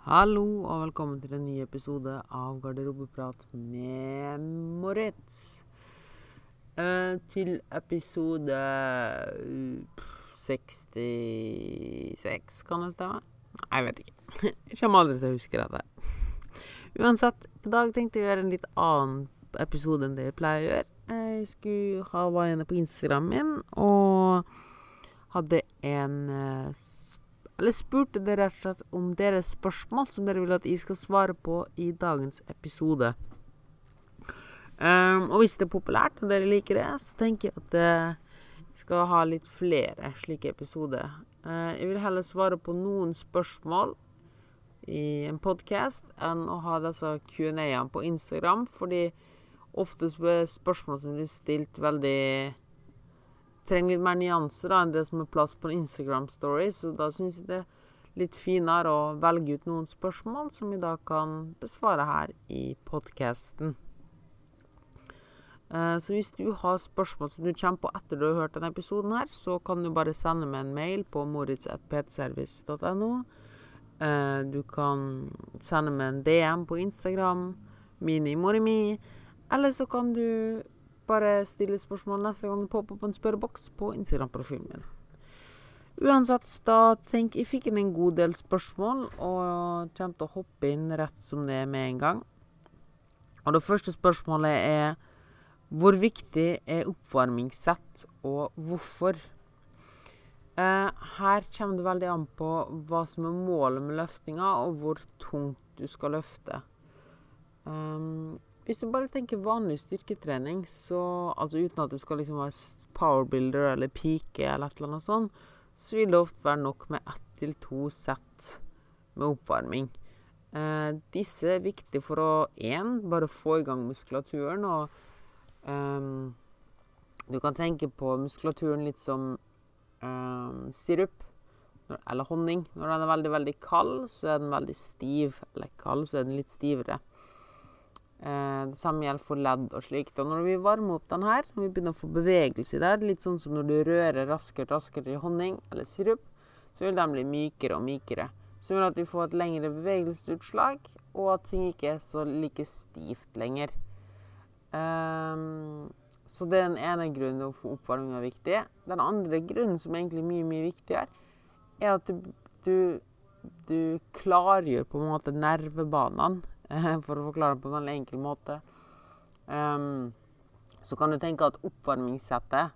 Hallo og velkommen til en ny episode av Garderobeprat med Moritz. Eh, til episode eh, 66, kan det stemme? Jeg vet ikke. Jeg kommer aldri til å huske dette. Uansett, i dag tenkte jeg å gjøre en litt annen episode enn det jeg pleier å gjøre. Jeg skulle ha var på Instagram min og hadde en eh, eller spurte dere rett og slett om deres spørsmål som dere vil at jeg skal svare på i dagens episode. Um, og hvis det er populært og dere liker det, så tenker jeg at jeg skal ha litt flere slike episoder. Uh, jeg vil heller svare på noen spørsmål i en podkast enn å ha disse Q&A-ene på Instagram, fordi ofte er spørsmål som blir stilt, veldig trenger litt mer nyanser da, enn det som er plass på en Instagram-story. Så da syns jeg det er litt finere å velge ut noen spørsmål som vi da kan besvare her i podkasten. Så hvis du har spørsmål som du kommer på etter du har hørt denne episoden, her, så kan du bare sende meg en mail på moritz.ptservice.no. Du kan sende meg en DM på Instagram, minimorimi, eller så kan du bare stille spørsmål neste gang det popper opp en spørreboks på Instagram-profilen min. Uansett, da tenker jeg fikk inn en god del spørsmål, og kommer til å hoppe inn rett som det er med en gang. Og det første spørsmålet er hvor viktig er oppvarmingssett, og hvorfor? Eh, her kommer det veldig an på hva som er målet med løftinga, og hvor tungt du skal løfte. Um, hvis du bare tenker vanlig styrketrening, så altså uten at du skal liksom være powerbuilder eller pike eller et eller annet sånt, så vil det ofte være nok med ett til to sett med oppvarming. Eh, disse er viktige for å én, bare få i gang muskulaturen, og um, du kan tenke på muskulaturen litt som um, sirup eller honning. Når den er veldig, veldig kald, så er den veldig stiv. Eller kald, så er den litt stivere. Eh, det samme gjelder for ledd og slikt. Og når vi varmer opp den her, når vi begynner å få bevegelse i det, litt sånn som når du rører raskere og raskere i honning eller sirup, så vil den bli mykere og mykere. Så gjør at vi får et lengre bevegelsesutslag, og at ting ikke er så like stivt lenger. Um, så det er den ene grunnen hvorfor oppvarming er viktig. Den andre grunnen, som er egentlig mye, mye viktigere, er at du, du, du klargjør på en måte nervebanene for å forklare det på en veldig enkel måte. Um, så kan du tenke at oppvarmingssettet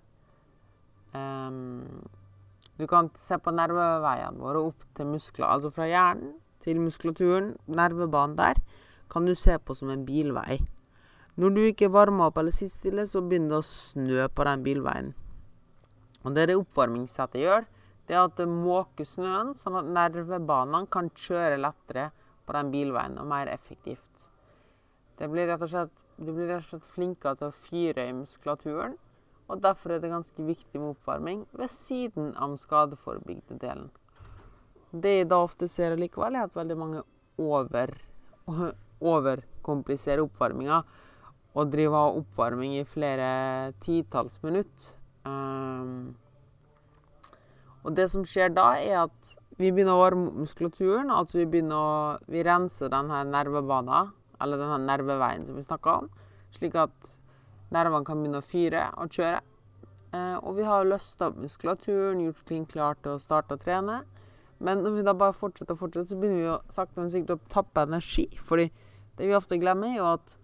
um, Du kan se på nerveveiene våre opp til muskler. Altså fra hjernen til muskulaturen, nervebanen der, kan du se på som en bilvei. Når du ikke varmer opp eller sitter stille, så begynner det å snø på den bilveien. Og det det oppvarmingssettet gjør, det er at det måker snøen, sånn at nervebanene kan kjøre lettere på den bilveien, og mer effektivt. Det blir rett og slett, du blir rett og slett flinkere til å fyre i muskulaturen, og derfor er det ganske viktig med oppvarming ved siden av den skadeforebyggende delen. Det jeg da ofte ser likevel, er at veldig mange over, overkompliserer oppvarminga og driver av oppvarming i flere titalls minutter. Um, og det som skjer da, er at vi begynner å varme muskulaturen. Altså vi begynner å Vi renser denne nervebanen, eller denne nerveveien som vi snakka om, slik at nervene kan begynne å fyre og kjøre. Eh, og vi har løsta opp muskulaturen, gjort ting klart til å starte å trene. Men når vi da bare fortsetter og fortsetter, så begynner vi jo sakte, men sikkert å tappe energi. Fordi det vi ofte glemmer, er jo at,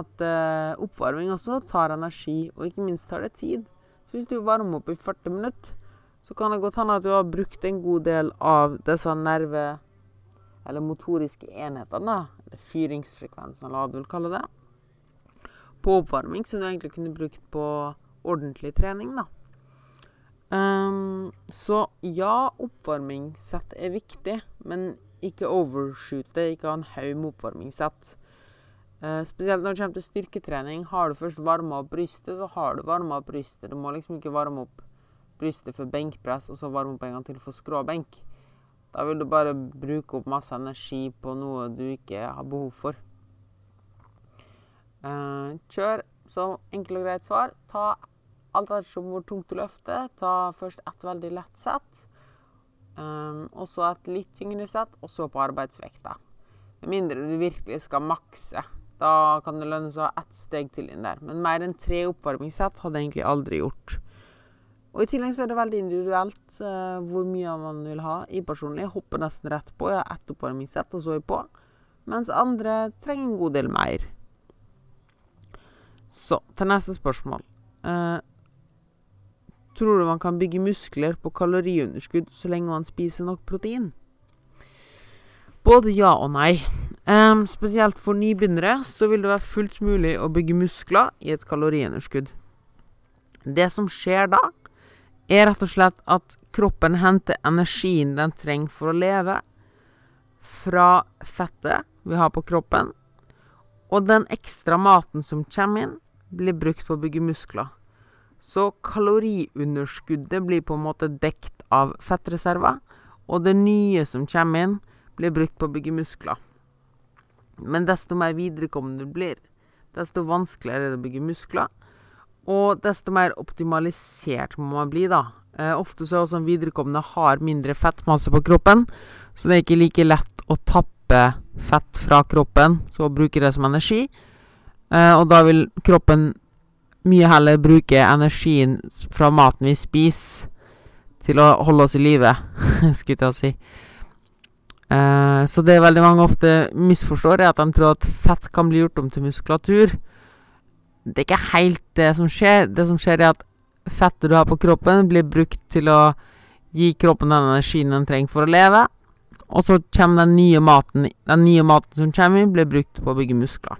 at eh, oppvarming også tar energi, og ikke minst tar det tid. Så hvis du varmer opp i 40 minutter, så kan det godt hende at du har brukt en god del av disse nerve- eller motoriske enhetene, eller fyringsfrekvensen, eller hva du vil kalle det, på oppvarming, som du egentlig kunne brukt på ordentlig trening, da. Um, så ja, oppvarmingssett er viktig, men ikke overshoote, ikke ha en haug med oppvarmingssett. Uh, spesielt når det kommer til styrketrening. Har du først varma opp brystet, så har du varma opp brystet. Du må liksom ikke varme opp brystet for benkpress, og så varme opp en gang til for skråbenk. Da vil du bare bruke opp masse energi på noe du ikke har behov for. Eh, kjør så enkelt og greit svar. Ta alt ettersom hvor tungt du løfter. Ta først ett veldig lett sett. eh, og så et litt tyngre sett, og så på arbeidsvekta. Med mindre du virkelig skal makse. Da kan det lønne seg å ha ett steg til inn der. Men mer enn tre oppvarmingssett hadde jeg egentlig aldri gjort. Og I tillegg så er det veldig individuelt uh, hvor mye man vil ha. Jeg personlig hopper nesten rett på. Jeg har ett oppvarmingssett, og så er jeg på. Mens andre trenger en god del mer. Så til neste spørsmål. Uh, tror du man kan bygge muskler på kaloriunderskudd så lenge man spiser nok protein? Både ja og nei. Um, spesielt for nybegynnere så vil det være fullt mulig å bygge muskler i et kaloriunderskudd. Det som skjer da, er rett og slett at kroppen henter energien den trenger for å leve, fra fettet vi har på kroppen, og den ekstra maten som kommer inn, blir brukt på å bygge muskler. Så kaloriunderskuddet blir på en måte dekt av fettreserver, og det nye som kommer inn, blir brukt på å bygge muskler. Men desto mer viderekommende du blir, desto vanskeligere er det å bygge muskler. Og desto mer optimalisert må man bli, da. Eh, ofte så er også viderekommende har mindre fettmasse på kroppen, så det er ikke like lett å tappe fett fra kroppen, så bruke det som energi. Eh, og da vil kroppen mye heller bruke energien fra maten vi spiser, til å holde oss i live, skulle jeg til å si. Eh, så det veldig mange ofte misforstår, er at de tror at fett kan bli gjort om til muskulatur. Det er ikke helt det som skjer. Det som skjer, er at fettet du har på kroppen, blir brukt til å gi kroppen den energien den trenger for å leve. Og så kommer den nye maten Den nye maten som kommer inn, blir brukt på å bygge muskler.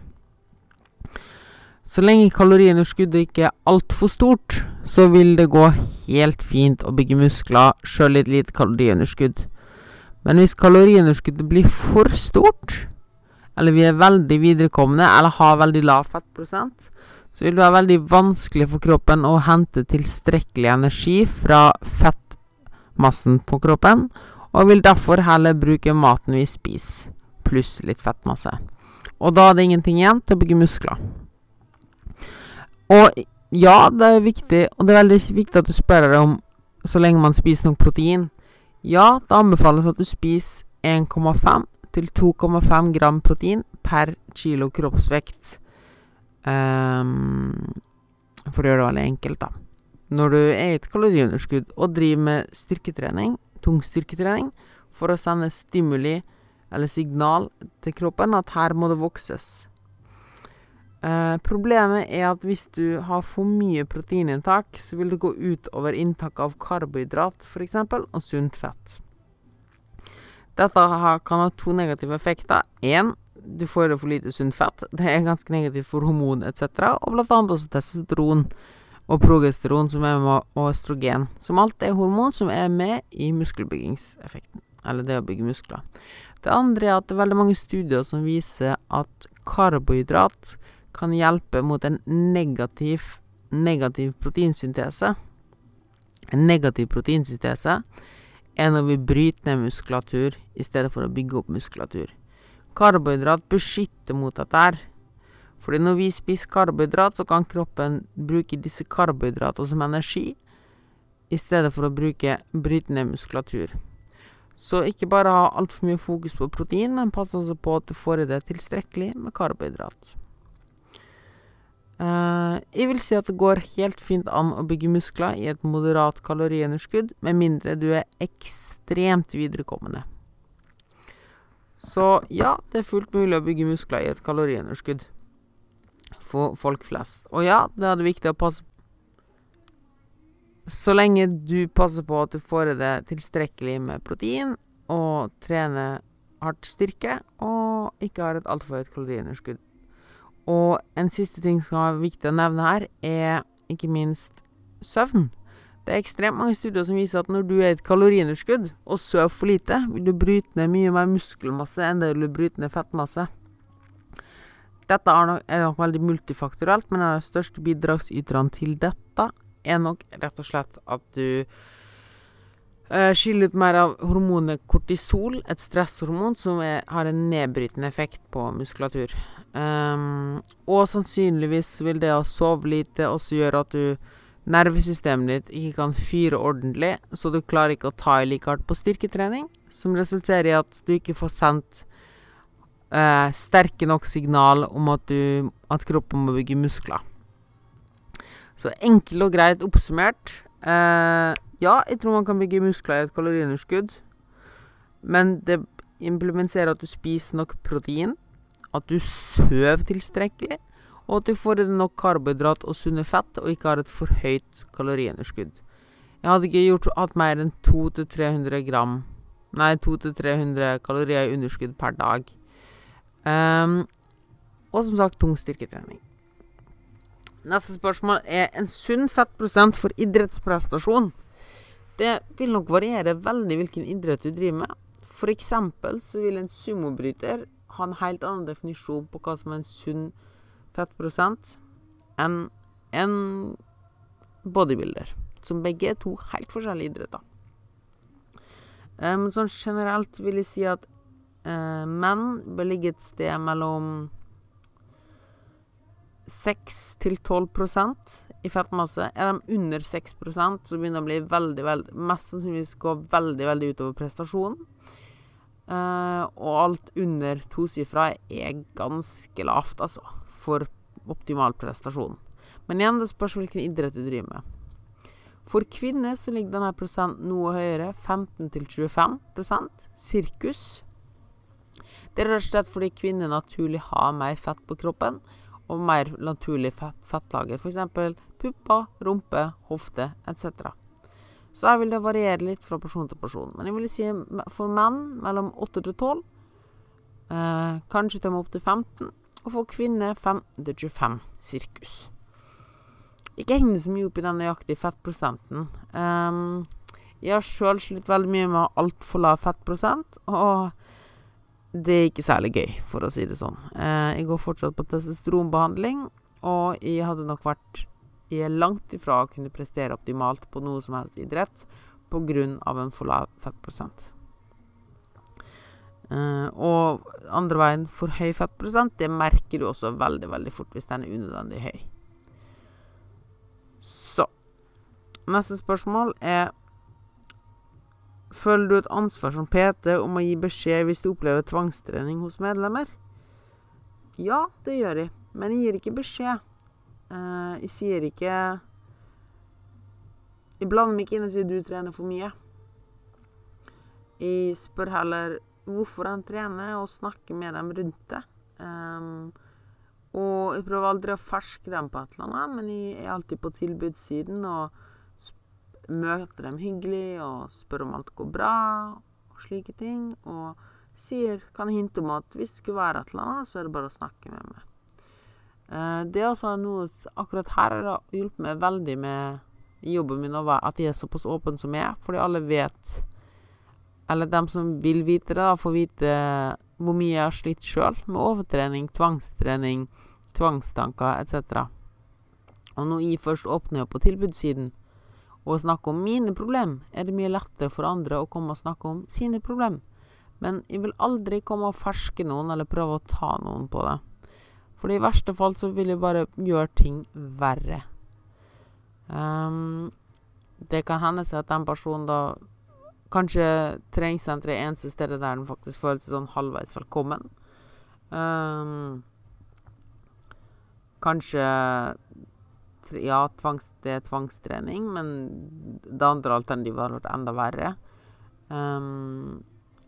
Så lenge kaloriunderskuddet ikke er altfor stort, så vil det gå helt fint å bygge muskler sjøl i et lite kaloriunderskudd. Men hvis kaloriunderskuddet blir for stort, eller vi er veldig viderekomne eller har veldig lav fettprosent, så vil det være veldig vanskelig for kroppen å hente tilstrekkelig energi fra fettmassen på kroppen, og vil derfor heller bruke maten vi spiser, pluss litt fettmasse. Og da er det ingenting igjen til å bygge muskler. Og ja, det er viktig, og det er veldig viktig at du spør deg om så lenge man spiser nok protein. Ja, det anbefales at du spiser 1,5 til 2,5 gram protein per kilo kroppsvekt. Um, for å gjøre det veldig enkelt, da. Når du er i et kaloriunderskudd og driver med styrketrening, tung styrketrening, for å sende stimuli eller signal til kroppen at her må det vokses. Eh, problemet er at hvis du har for mye proteininntak, så vil det gå ut over inntak av karbohydrat f.eks. og sunt fett. Dette kan ha to negative effekter. Én, du får for lite sunt fett. Det er ganske negativt for hormon etc. Og blant annet også testosteron og progesteron som er med, og østrogen. Som alt er hormon som er med i muskelbyggingseffekten. Eller det å bygge muskler. Det andre er at det er veldig mange studier som viser at karbohydrat kan hjelpe mot en negativ, negativ proteinsyntese. En negativ proteinsyntese er når vi bryter ned muskulatur i stedet for å bygge opp muskulatur. Karbohydrat beskytter mot dette her. Fordi når vi spiser karbohydrat, så kan kroppen bruke disse karbohydratene som energi, i stedet for å bruke brytende muskulatur. Så ikke bare ha altfor mye fokus på protein, men pass også på at du får i deg tilstrekkelig med karbohydrat. Uh, jeg vil si at det går helt fint an å bygge muskler i et moderat kaloriunderskudd, med mindre du er ekstremt viderekommende. Så ja, det er fullt mulig å bygge muskler i et kaloriunderskudd for folk flest. Og ja, det er det viktig å passe på Så lenge du passer på at du får i deg tilstrekkelig med protein, og trener hardt styrke, og ikke har et altfor høyt kaloriunderskudd. Og en siste ting som er viktig å nevne her, er ikke minst søvn. Det er ekstremt mange studier som viser at når du er i et kaloriunderskudd og sover for lite, vil du bryte ned mye mer muskelmasse enn det du bryte ned fettmasse. Dette er nok, er nok veldig multifaktorelt, men de største bidragsyterne til dette er nok rett og slett at du uh, skiller ut mer av hormonet kortisol, et stresshormon som er, har en nedbrytende effekt på muskulatur. Um, og sannsynligvis vil det å sove lite også gjøre at du nervesystemet ditt ikke kan fyre ordentlig, så du klarer ikke å ta i like hardt på styrketrening, som resulterer i at du ikke får sendt eh, sterke nok signal om at, du, at kroppen må bygge muskler. Så enkelt og greit oppsummert eh, Ja, jeg tror man kan bygge muskler i et kaloriunderskudd, men det implementerer at du spiser nok protein, at du sover tilstrekkelig, og at du får nok karbohydrat og sunne fett, og ikke har et for høyt kaloriunderskudd. Jeg hadde ikke gjort, hatt mer enn 200-300 gram Nei, 200-300 kalorier i underskudd per dag. Um, og som sagt, tung styrketrening. Neste spørsmål er en sunn fettprosent for idrettsprestasjon. Det vil nok variere veldig hvilken idrett du driver med. For eksempel så vil en sumobryter ha en helt annen definisjon på hva som er en sunn fettprosent enn en bodybuilder. Som begge er to helt forskjellige idretter. Men um, sånn generelt vil jeg si at uh, menn bør ligge et sted mellom 6 til 12 i fettmasse. Er de under 6% så begynner det å bli veldig, veldig Mest sannsynligvis gå veldig, veldig utover prestasjonen. Uh, og alt under tosifra er ganske lavt, altså for optimal prestasjon. Men igjen, det spørs hvilken idrett du driver med. For kvinner så ligger denne prosenten noe høyere, 15-25% sirkus. Det er rett og slett fordi kvinner naturlig har mer fett på kroppen, og mer naturlig fett, fettlager. F.eks. pupper, rumpe, hofte etc. Så her vil det variere litt fra person til person. Men jeg vil si for menn mellom 8 til 12, eh, kanskje til opp til 15 og for kvinner 15-25 sirkus. Ikke heng så mye opp i den nøyaktige fettprosenten. Um, jeg har sjøl slitt veldig mye med altfor lav fettprosent, og det er ikke særlig gøy, for å si det sånn. Uh, jeg går fortsatt på testosteronbehandling, og jeg hadde nok vært Jeg er langt ifra å kunne prestere optimalt på noe som helst idrett pga. en for lav fettprosent. Uh, og andre veien for høy fettprosent, det merker du også veldig, veldig fort hvis den er unødvendig høy. Så Neste spørsmål er Føler du et ansvar som PT om å gi beskjed hvis du opplever tvangstrening hos medlemmer? Ja, det gjør jeg, men jeg gir ikke beskjed. Uh, jeg sier ikke Jeg blander meg ikke inn og sier du trener for mye. Jeg spør heller hvorfor han trener, og snakke med dem rundt det. Um, og jeg prøver aldri å ferske dem på et eller annet, men jeg er alltid på tilbudssiden og møter dem hyggelig og spør om alt går bra og slike ting. Og sier, kan hinte om at hvis det skulle være et eller annet, så er det bare å snakke med meg. Uh, det er også noe Akkurat her har det hjulpet meg veldig med jobben min at jeg er såpass åpen som jeg er, fordi alle vet eller dem som vil vite det, da, får vite hvor mye jeg har slitt sjøl med overtrening, tvangstrening, tvangstanker etc. Og når jeg først åpner på tilbudssiden og snakker om mine problem, er det mye lettere for andre å komme og snakke om sine problem. Men jeg vil aldri komme og ferske noen eller prøve å ta noen på det. For i verste fall så vil jeg bare gjøre ting verre. Um, det kan hende seg at den personen da Kanskje treningssenteret er eneste stedet der den faktisk føler seg sånn halvveis velkommen. Um, kanskje Ja, tvangs, det er tvangstrening, men det andre alternativet hadde vært enda verre. Um,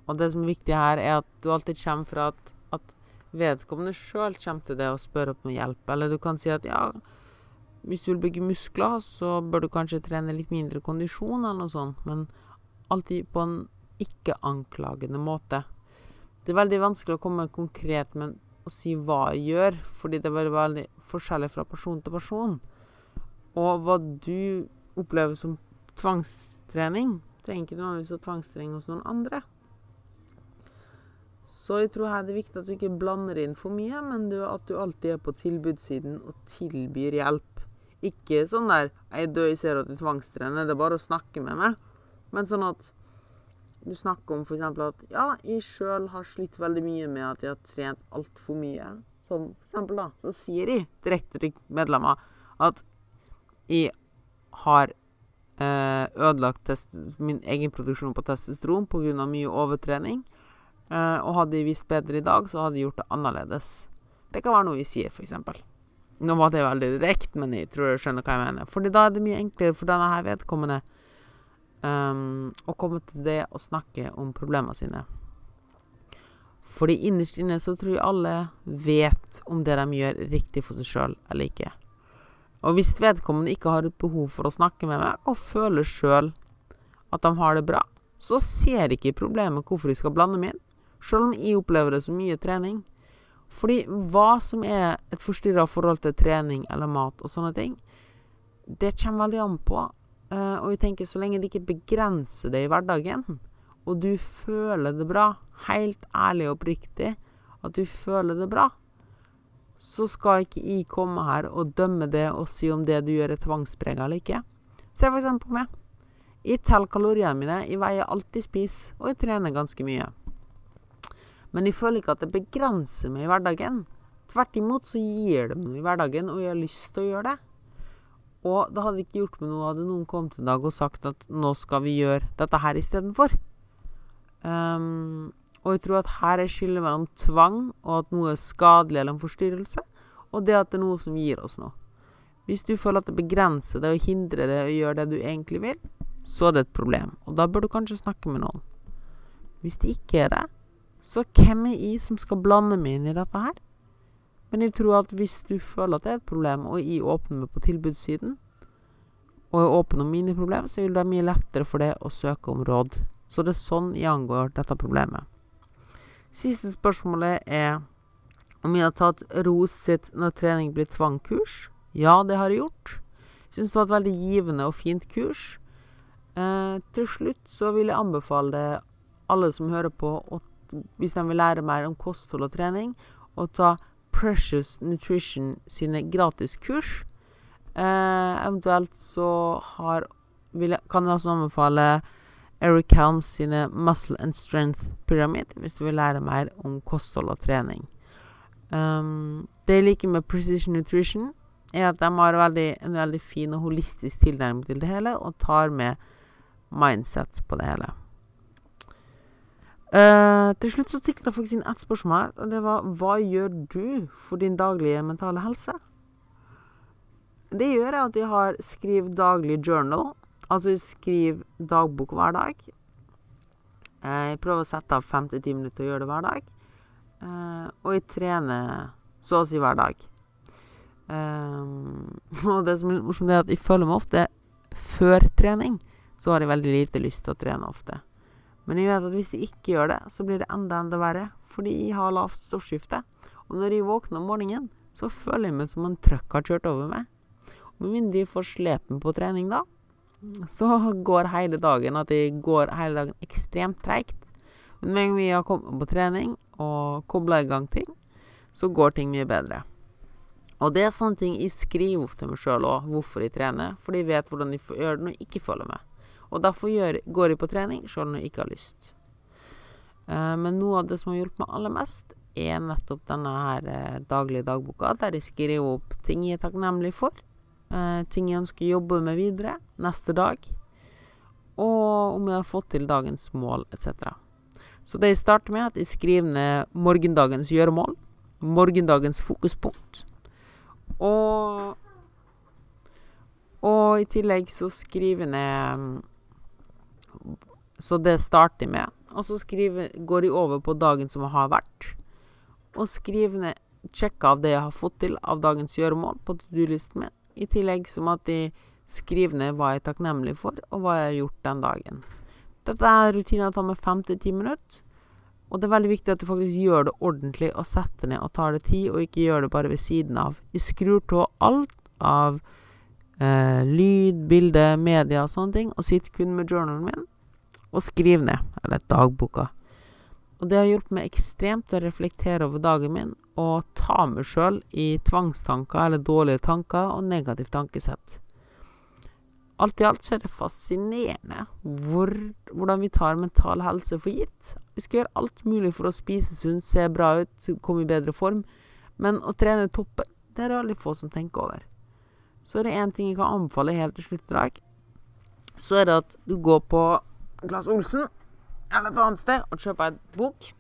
og det som er viktig her, er at du alltid kommer fra at, at vedkommende sjøl kommer til deg og spør om hjelp. Eller du kan si at ja, hvis du vil bygge muskler, så bør du kanskje trene litt mindre kondisjon eller noe sånt. Men alltid på en ikke-anklagende måte. Det er veldig vanskelig å komme konkret med å si hva jeg gjør, fordi det er veldig, veldig forskjellig fra person til person. Og hva du opplever som tvangstrening, trenger ikke nødvendigvis å tvangstrening hos noen andre. Så jeg tror her det er viktig at du ikke blander inn for mye, men at du alltid er på tilbudssiden og tilbyr hjelp. Ikke sånn der 'Jeg dør, jeg ser at du tvangstrener', det er bare å snakke med meg. Men sånn at du snakker om f.eks. at ja, jeg sjøl har slitt veldig mye med at jeg har trent altfor mye. Som for eksempel, da, så sier jeg direkte til medlemmer at jeg har eh, ødelagt test, min egen produksjon på testosteron pga. mye overtrening. Eh, og hadde jeg visst bedre i dag, så hadde jeg gjort det annerledes. Det kan være noe vi sier, f.eks. Nå var det veldig direkte, men jeg tror jeg skjønner hva jeg mener. Fordi da er det mye enklere for denne her vedkommende um, å komme til det og snakke om problemene sine. Fordi innerst inne så tror jeg alle vet om det de gjør, riktig for seg sjøl eller ikke. Og hvis vedkommende ikke har et behov for å snakke med meg, og føler sjøl at de har det bra, så ser ikke problemet hvorfor de skal blande meg inn, sjøl om jeg opplever det som mye trening. Fordi hva som er et forstyrra forhold til trening eller mat og sånne ting, det kommer veldig an på. Uh, og jeg tenker så lenge det ikke begrenser det i hverdagen, og du føler det bra, helt ærlig og oppriktig, at du føler det bra, så skal ikke jeg komme her og dømme det og si om det du gjør er tvangsprega eller ikke. Se eksempel på meg. Jeg teller kaloriene mine, jeg veier alltid spis, og jeg trener ganske mye. Men jeg føler ikke at det begrenser meg i hverdagen. Tvert imot så gir det meg i hverdagen, og jeg har lyst til å gjøre det. Og det hadde ikke gjort meg noe hadde noen kommet en dag og sagt at nå skal vi gjøre dette her istedenfor. Um, og jeg tror at her er skillet mellom tvang og at noe er skadelig eller en forstyrrelse, og det at det er noe som gir oss noe. Hvis du føler at det begrenser deg og hindrer deg å gjøre det du egentlig vil, så er det et problem, og da bør du kanskje snakke med noen. Hvis det ikke er det, så hvem er jeg som skal blande meg inn i dette her? Men jeg tror at hvis du føler at det er et problem, og jeg åpner meg på tilbudssiden, og er åpen om mine problemer, så vil det være mye lettere for deg å søke om råd. Så det er sånn jeg angår dette problemet. Siste spørsmålet er om jeg har tatt ROS sitt når trening blir tvangkurs. Ja, det har jeg gjort. Syns det var et veldig givende og fint kurs. Eh, til slutt så vil jeg anbefale alle som hører på, og hvis de vil lære mer om kosthold og trening, å ta Precious Nutrition sine gratiskurs. Eh, eventuelt så har, jeg, kan jeg også anbefale Eric Helms sine Muscle and Strength Pyramid hvis du vil lære mer om kosthold og trening. Um, det jeg liker med Precision Nutrition, er at de har veldig, en veldig fin og holistisk tilnærming til det hele, og tar med mindset på det hele. Uh, til slutt så stikker jeg faktisk inn ett spørsmål og det var hva gjør du for din daglige mentale helse? Det gjør jeg at jeg har skriv daglig journal Altså skriv dagbok hver dag. Eh, jeg prøver å sette av fem til ti minutter til å gjøre det hver dag. Uh, og jeg trener så å si hver dag. Um, og det som er morsomt, er at jeg føler meg ofte før trening, så har jeg veldig lite lyst til å trene ofte. Men jeg vet at hvis jeg ikke gjør det, så blir det enda enda verre. Fordi jeg har lavt stoffskifte. Og når jeg våkner om morgenen, så føler jeg meg som en trøkk har kjørt over meg. Med mindre jeg får slepen på trening da, så går hele dagen at jeg går hele dagen ekstremt treigt. Men med en gang vi har kommet på trening og kobla i gang ting, så går ting mye bedre. Og det er sånne ting jeg skriver opp til meg sjøl òg, hvorfor jeg trener. For de vet hvordan de gjør det når jeg ikke følger med. Og derfor gjør, går jeg på trening sjøl når jeg ikke har lyst. Uh, men noe av det som har hjulpet meg aller mest, er nettopp denne her uh, daglige dagboka, der jeg skriver opp ting jeg er takknemlig for, uh, ting jeg ønsker å jobbe med videre neste dag, og om jeg har fått til dagens mål, etc. Så det jeg starter med, er at jeg skriver ned morgendagens gjøremål, morgendagens fokuspunkt, og Og i tillegg så skriver jeg ned Så det starter de med. Og så skriver, går jeg over på dagen som har vært, og skriver ned sjekke av det jeg har fått til av dagens gjøremål på to do-listen min. I tillegg som at de skriver ned hva jeg er takknemlig for, og hva jeg har gjort den dagen. Dette er rutiner tar med fem til ti minutter. Og det er veldig viktig at du faktisk gjør det ordentlig og setter ned og tar det tid, og ikke gjør det bare ved siden av. Jeg skrur av alt av eh, lyd, bilde, media og sånne ting, og sitter kun med journalen min og skriver ned, eller dagboka. Og det har hjulpet meg ekstremt å reflektere over dagen min og ta meg sjøl i tvangstanker eller dårlige tanker og negativt tankesett. Alt i alt så er det fascinerende hvor, hvordan vi tar mental helse for gitt. Vi skal gjøre alt mulig for å spise sunt, se bra ut, komme i bedre form, men å trene toppen, det er det veldig få som tenker over. Så er det én ting jeg kan anbefale helt til slutt i dag. Så er det at du går på Glass Olsen eller et annet sted og kjøper et bok.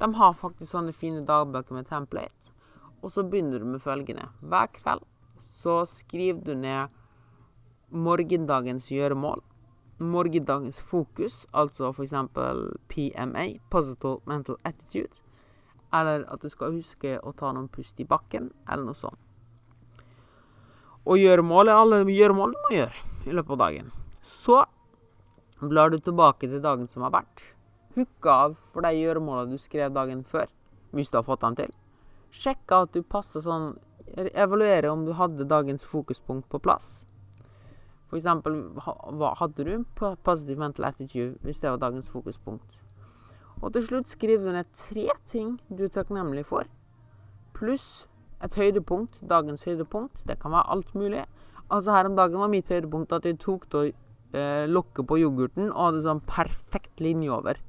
De har faktisk sånne fine dagbøker med template. Og så begynner du med følgende. Hver kveld så skriver du ned morgendagens gjøremål. Morgendagens fokus, altså f.eks. PMA, Positive Mental Attitude. Eller at du skal huske å ta noen pust i bakken, eller noe sånt. Og gjøremål er alle gjøremål du må gjøre i løpet av dagen. Så blar du tilbake til dagen som har vært. Hooke av for de gjøremåla du skrev dagen før, hvis du har fått dem til. Sjekke at du passer sånn Evaluere om du hadde dagens fokuspunkt på plass. For eksempel, hadde du positive mental attitude hvis det var dagens fokuspunkt? Og til slutt skriver du ned tre ting du er takknemlig for, pluss et høydepunkt, dagens høydepunkt. Det kan være alt mulig. Altså Her om dagen var mitt høydepunkt at jeg tok da eh, lokket på yoghurten og hadde sånn perfekt linje over.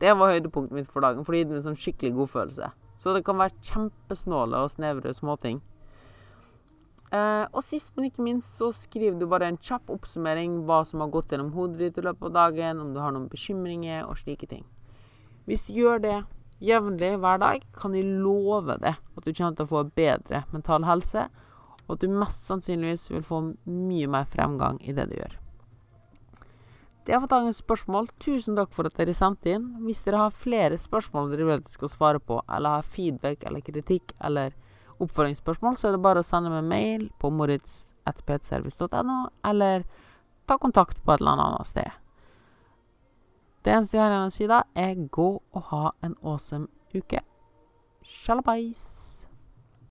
Det var høydepunktet mitt for dagen, fordi det er en sånn skikkelig godfølelse. Så det kan være kjempesnåle og snevre småting. Eh, og sist, men ikke minst, så skriver du bare en kjapp oppsummering hva som har gått gjennom hodet ditt i løpet av dagen, om du har noen bekymringer og slike ting. Hvis du gjør det jevnlig hver dag, kan jeg love deg at du kommer til å få bedre mental helse, og at du mest sannsynligvis vil få mye mer fremgang i det du gjør. Det fått dagens spørsmål. Tusen takk for at dere sendte inn. Hvis dere har flere spørsmål dere vil at jeg skal svare på, eller har feedback eller kritikk eller oppfølgingsspørsmål, så er det bare å sende meg mail på moritz.ptservice.no, eller ta kontakt på et eller annet sted. Det eneste jeg har igjen å si da, er gå og ha en awesome uke. Sjalabais!